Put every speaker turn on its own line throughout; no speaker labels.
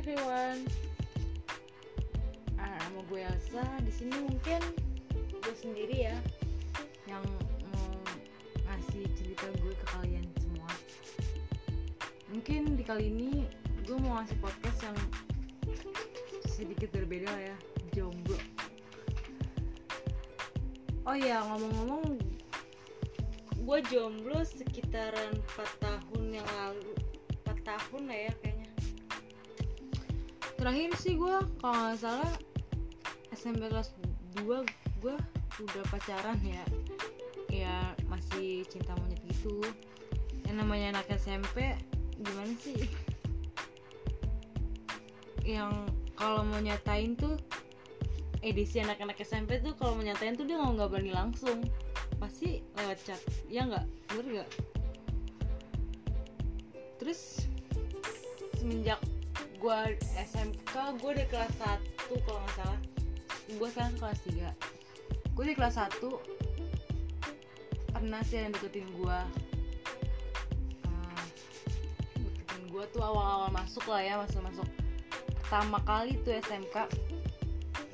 everyone. Ah, nama gue Elsa. Di sini mungkin gue sendiri ya yang mau ngasih cerita gue ke kalian semua. Mungkin di kali ini gue mau ngasih podcast yang sedikit berbeda ya, jomblo. Oh iya, ngomong-ngomong gue jomblo sekitaran 4 tahun yang lalu 4 tahun lah ya kayaknya terakhir sih gue kalau nggak salah SMP kelas 2 gue udah pacaran ya. Ya masih cinta monyet gitu. Yang namanya anak SMP gimana sih? Yang kalau mau nyatain tuh edisi anak-anak SMP tuh kalau mau nyatain tuh dia nggak nggak berani langsung. Pasti lewat chat. Ya nggak? Bener nggak? Terus semenjak gue SMK gue di kelas 1 kalau nggak salah. Gue sekarang kelas 3 gue di kelas 1 pernah sih yang deketin gue uh, deketin gue tuh awal-awal masuk lah ya masuk masuk. Pertama kali tuh SMK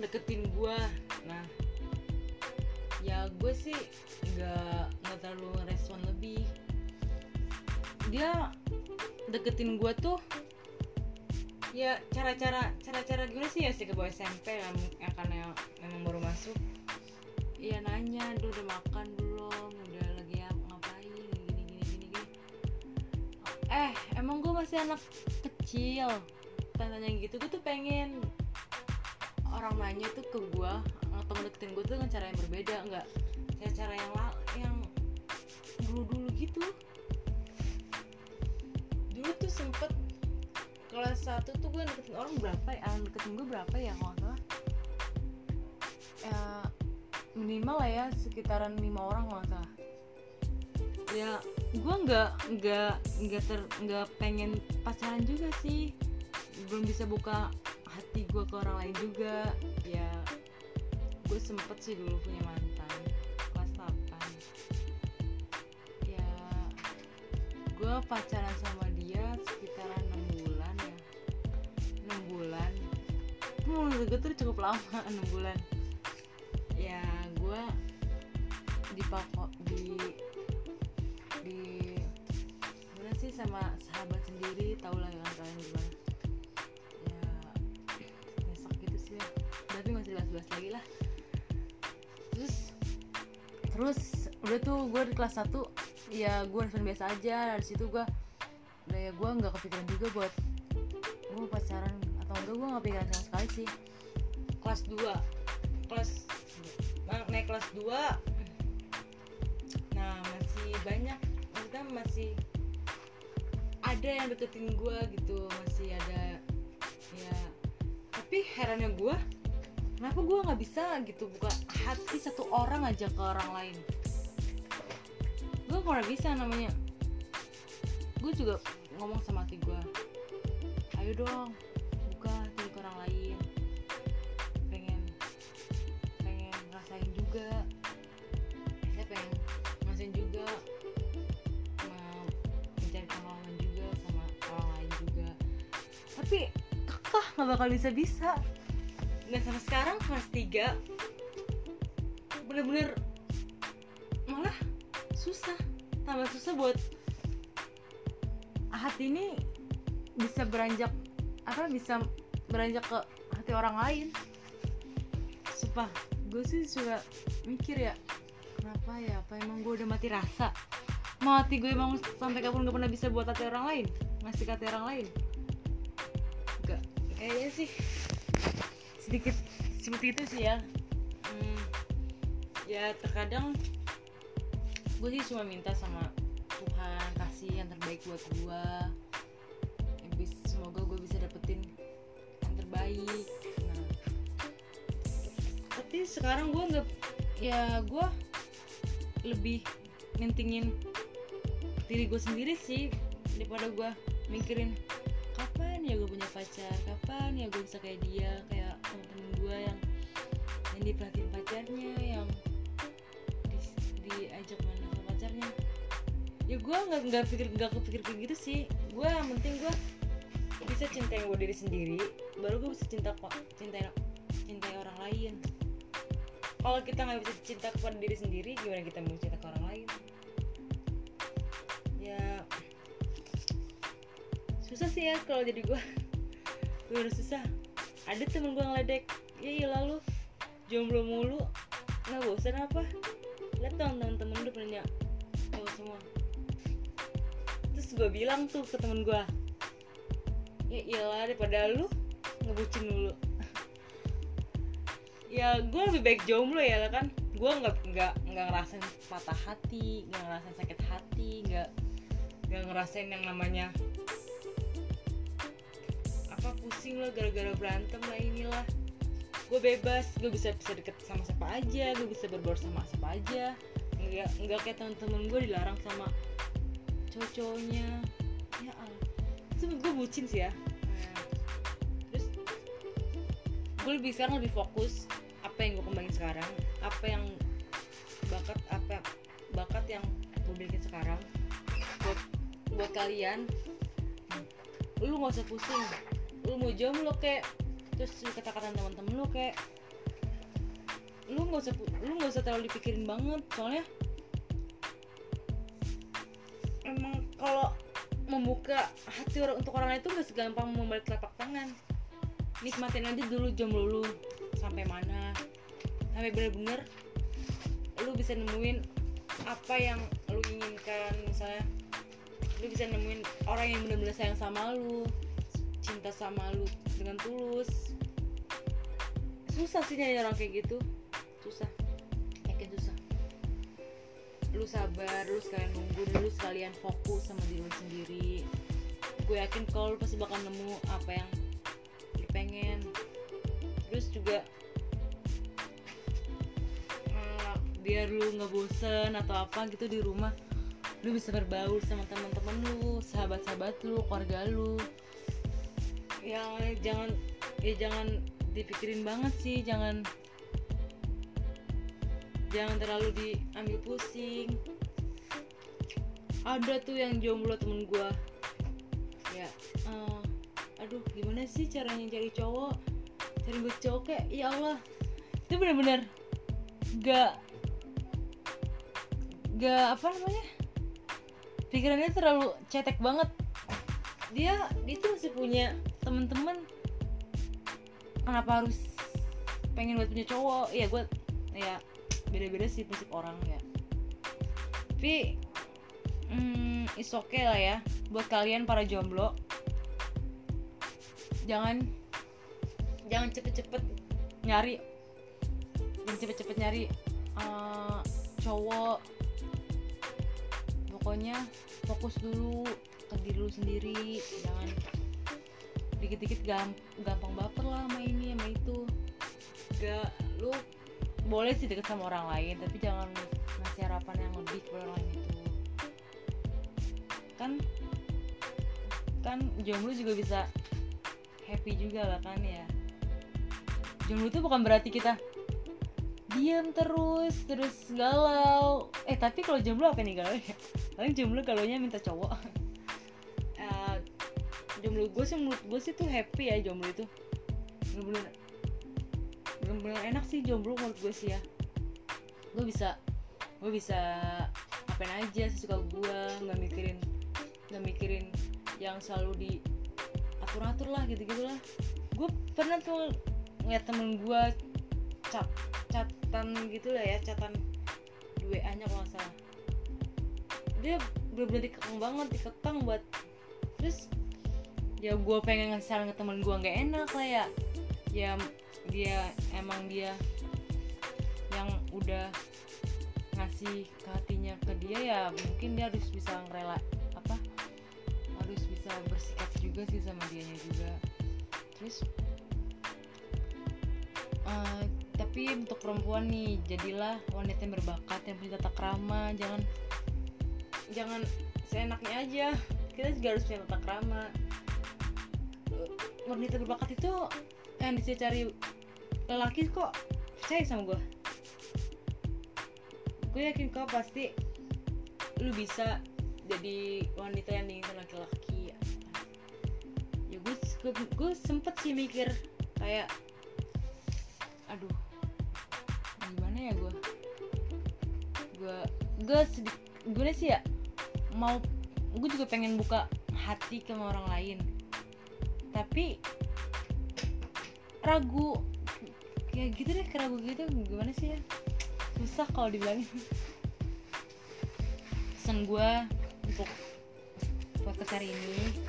deketin gue nah ya gue sih nggak nggak terlalu respon lebih. Dia deketin gue tuh ya cara-cara cara-cara gimana sih ya sih ke bawah SMP yang, yang karena memang baru masuk. Iya nanya lu udah makan belum? Udah lagi ngapain? Gini gini gini gini. Eh emang gue masih anak kecil. Tanya gitu gue tuh pengen orang nanya tuh ke gue atau mendeketin gue tuh dengan cara yang berbeda enggak. Cara-cara yang yang dulu-dulu gitu. Dulu tuh sempet kelas 1 tuh gue deketin orang berapa ya? Orang deketin gue berapa ya kalau salah? Ya minimal lah ya sekitaran lima orang kalau salah. Ya gue nggak nggak nggak ter nggak pengen pacaran juga sih. Belum bisa buka hati gue ke orang lain juga. Ya gue sempet sih dulu punya mantan kelas 8 ya gue pacaran sama dia bulan. Menurut gue tuh cukup lama 6 bulan. Ya gue di di di mana sih sama sahabat sendiri tau lah ya kalian gimana ya nyesek gitu sih. Ya tapi masih bahas-bahas lagi lah. Terus terus udah tuh gue di kelas 1 ya gue respon biasa aja. Dari situ gue udah ya gue nggak kepikiran juga buat gue pacaran atau enggak gue nggak pikiran sama sekali sih. Kelas 2 kelas naik kelas 2 nah masih banyak maksudnya masih ada yang deketin gue gitu. Masih ada ya tapi herannya gue kenapa gue nggak bisa gitu buka hati satu orang aja ke orang lain? Gue pernah bisa namanya. Gue juga ngomong sama hati gue ayo dong juga. Saya pengen ngerasain juga? Mencari pengalaman juga sama orang lain juga. Tapi kakak nggak bakal bisa bisa dan sampai sekarang kelas 3 bener-bener malah susah. Tambah susah buat hati ini bisa beranjak apa bisa beranjak ke hati orang lain. Sumpah gue sih suka mikir ya kenapa ya apa emang gue udah mati rasa? Mau hati gue emang sampai kapan gak pernah bisa buat hati orang lain? Ngasih hati orang lain. Gak kayaknya sih sedikit seperti itu sih ya. Hmm, ya terkadang gue sih cuma minta sama Tuhan kasih yang terbaik buat gue semoga gue bisa dapetin yang terbaik tapi sekarang gue nggak ya gue lebih mentingin diri gue sendiri sih daripada gue mikirin kapan ya gue punya pacar? Kapan ya gue bisa kayak dia? Kayak temen-temen gue yang yang diperhatiin pacarnya yang di, diajak mana sama pacarnya. Ya gue nggak nggak pikir nggak kepikir kayak gitu sih. Gue yang penting gue bisa cintain gue diri sendiri baru gue bisa cinta kok cintai orang lain kalau kita nggak bisa cinta kepada diri sendiri gimana kita mau cinta ke orang lain? Ya susah sih ya kalau jadi gue gue udah susah. Ada temen gue ngeledek. Ya lalu jomblo mulu. Nggak bosan apa? Lihat dong temen-temen lu punya cowok semua. Terus gue bilang tuh ke temen gue ya iyalah daripada lu ngebucin dulu ya gue lebih baik jomblo ya kan. Gue nggak nggak nggak ngerasain patah hati nggak ngerasain sakit hati nggak nggak ngerasain yang namanya apa pusing lah gara-gara berantem lah inilah. Gue bebas gue bisa bisa deket sama siapa aja gue bisa berbaur sama siapa aja. Nggak nggak kayak temen-temen gue dilarang sama cowok-cowoknya. Ya Allah. Itu gue bucin sih ya. Nah, terus gue lebih sekarang lebih fokus apa yang gue kembangin sekarang apa yang bakat apa bakat yang gue bikin sekarang buat buat kalian. Lu nggak usah pusing. Lu mau jomblo kayak terus kata-kata teman-teman lu kayak lu nggak usah lu nggak usah terlalu dipikirin banget soalnya emang kalau membuka hati orang untuk orang lain itu gak segampang membalik telapak tangan. Nikmatin aja dulu jomblo lu sampai mana. Sampai bener-bener lu bisa nemuin apa yang lu inginkan. Misalnya lu bisa nemuin orang yang bener-bener sayang sama lu cinta sama lu dengan tulus. Susah sih nyari orang kayak gitu. Susah. Yakin susah. Lu sabar lu sekalian nunggu lu sekalian fokus sama diri lu sendiri. Gue yakin kalau lu pasti bakal nemu apa yang lu pengen terus juga uh, biar lu nggak bosen atau apa gitu di rumah lu bisa berbaur sama teman-teman lu sahabat-sahabat lu keluarga lu. Ya jangan ya jangan dipikirin banget sih jangan jangan terlalu diambil pusing. Ada tuh yang jomblo temen gue ya uh, aduh gimana sih caranya cari cowok cari buat cowok kayak ya Allah. Itu bener-bener gak gak apa namanya pikirannya terlalu cetek banget. Dia dia tuh masih punya temen-temen. Kenapa harus pengen buat punya cowok? Ya gue ya beda-beda sih prinsip orang ya. Tapi hmm, is okay lah ya buat kalian para jomblo. Jangan jangan cepet-cepet nyari. Jangan cepet-cepet nyari uh, cowok. Pokoknya fokus dulu ke diri lu sendiri. Jangan dikit-dikit gampang baper lah sama ini sama itu. Gak lu boleh sih deket sama orang lain tapi jangan ngasih harapan yang lebih ke orang lain itu. Kan kan jomblo juga bisa happy juga lah kan ya jomblo itu bukan berarti kita diam terus terus galau. Eh tapi kalau jomblo apa nih galau ya? Paling jomblo galaunya minta cowok. Uh, jomblo gue sih menurut gue sih tuh happy ya jomblo itu. Bener-bener enak sih jomblo menurut gue sih ya. Gue bisa gue bisa apain aja sesuka gue nggak mikirin nggak mikirin yang selalu di atur atur lah gitu gitulah gue pernah tuh ngeliat temen gue cat catatan gitu lah ya catatan WA nya kalau salah. Dia bener-bener dikekang banget dikekang buat terus ya gue pengen ngasih ke temen gue nggak enak lah ya. Ya dia emang dia yang udah ngasih ke hatinya ke dia ya mungkin dia harus bisa ngerela apa harus bisa bersikap juga sih sama dianya juga. Terus uh, tapi untuk perempuan nih jadilah wanita yang berbakat yang punya tata krama jangan jangan seenaknya aja. Kita juga harus punya tata krama. Wanita berbakat itu yang dicari lelaki kok percaya sama gue gue yakin kok pasti lu bisa jadi wanita yang diinginkan laki-laki. Ya gue gue, gue sempet sih mikir kayak aduh. Gimana ya gue gue gue sedih gue sih ya? Mau gue juga pengen buka hati ke orang lain. Tapi ragu. Kayak gitu deh keragu gitu. Gimana sih ya? Susah kalau dibilangin. Pesan gue untuk podcast hari ini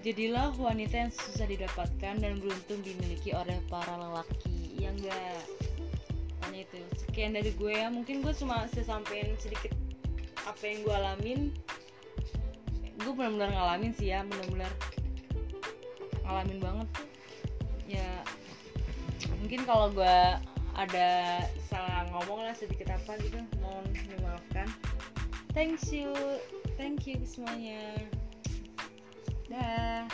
jadilah wanita yang susah didapatkan dan beruntung dimiliki oleh para lelaki. Yang enggak hanya itu. Sekian dari gue ya. Mungkin gue cuma sesampein sedikit apa yang gue alamin. Gue benar-benar ngalamin sih ya benar-benar ngalamin banget. Ya mungkin kalau gue ada salah ngomong lah sedikit apa gitu mohon dimaafkan. Thank you. Thank you semuanya Dah.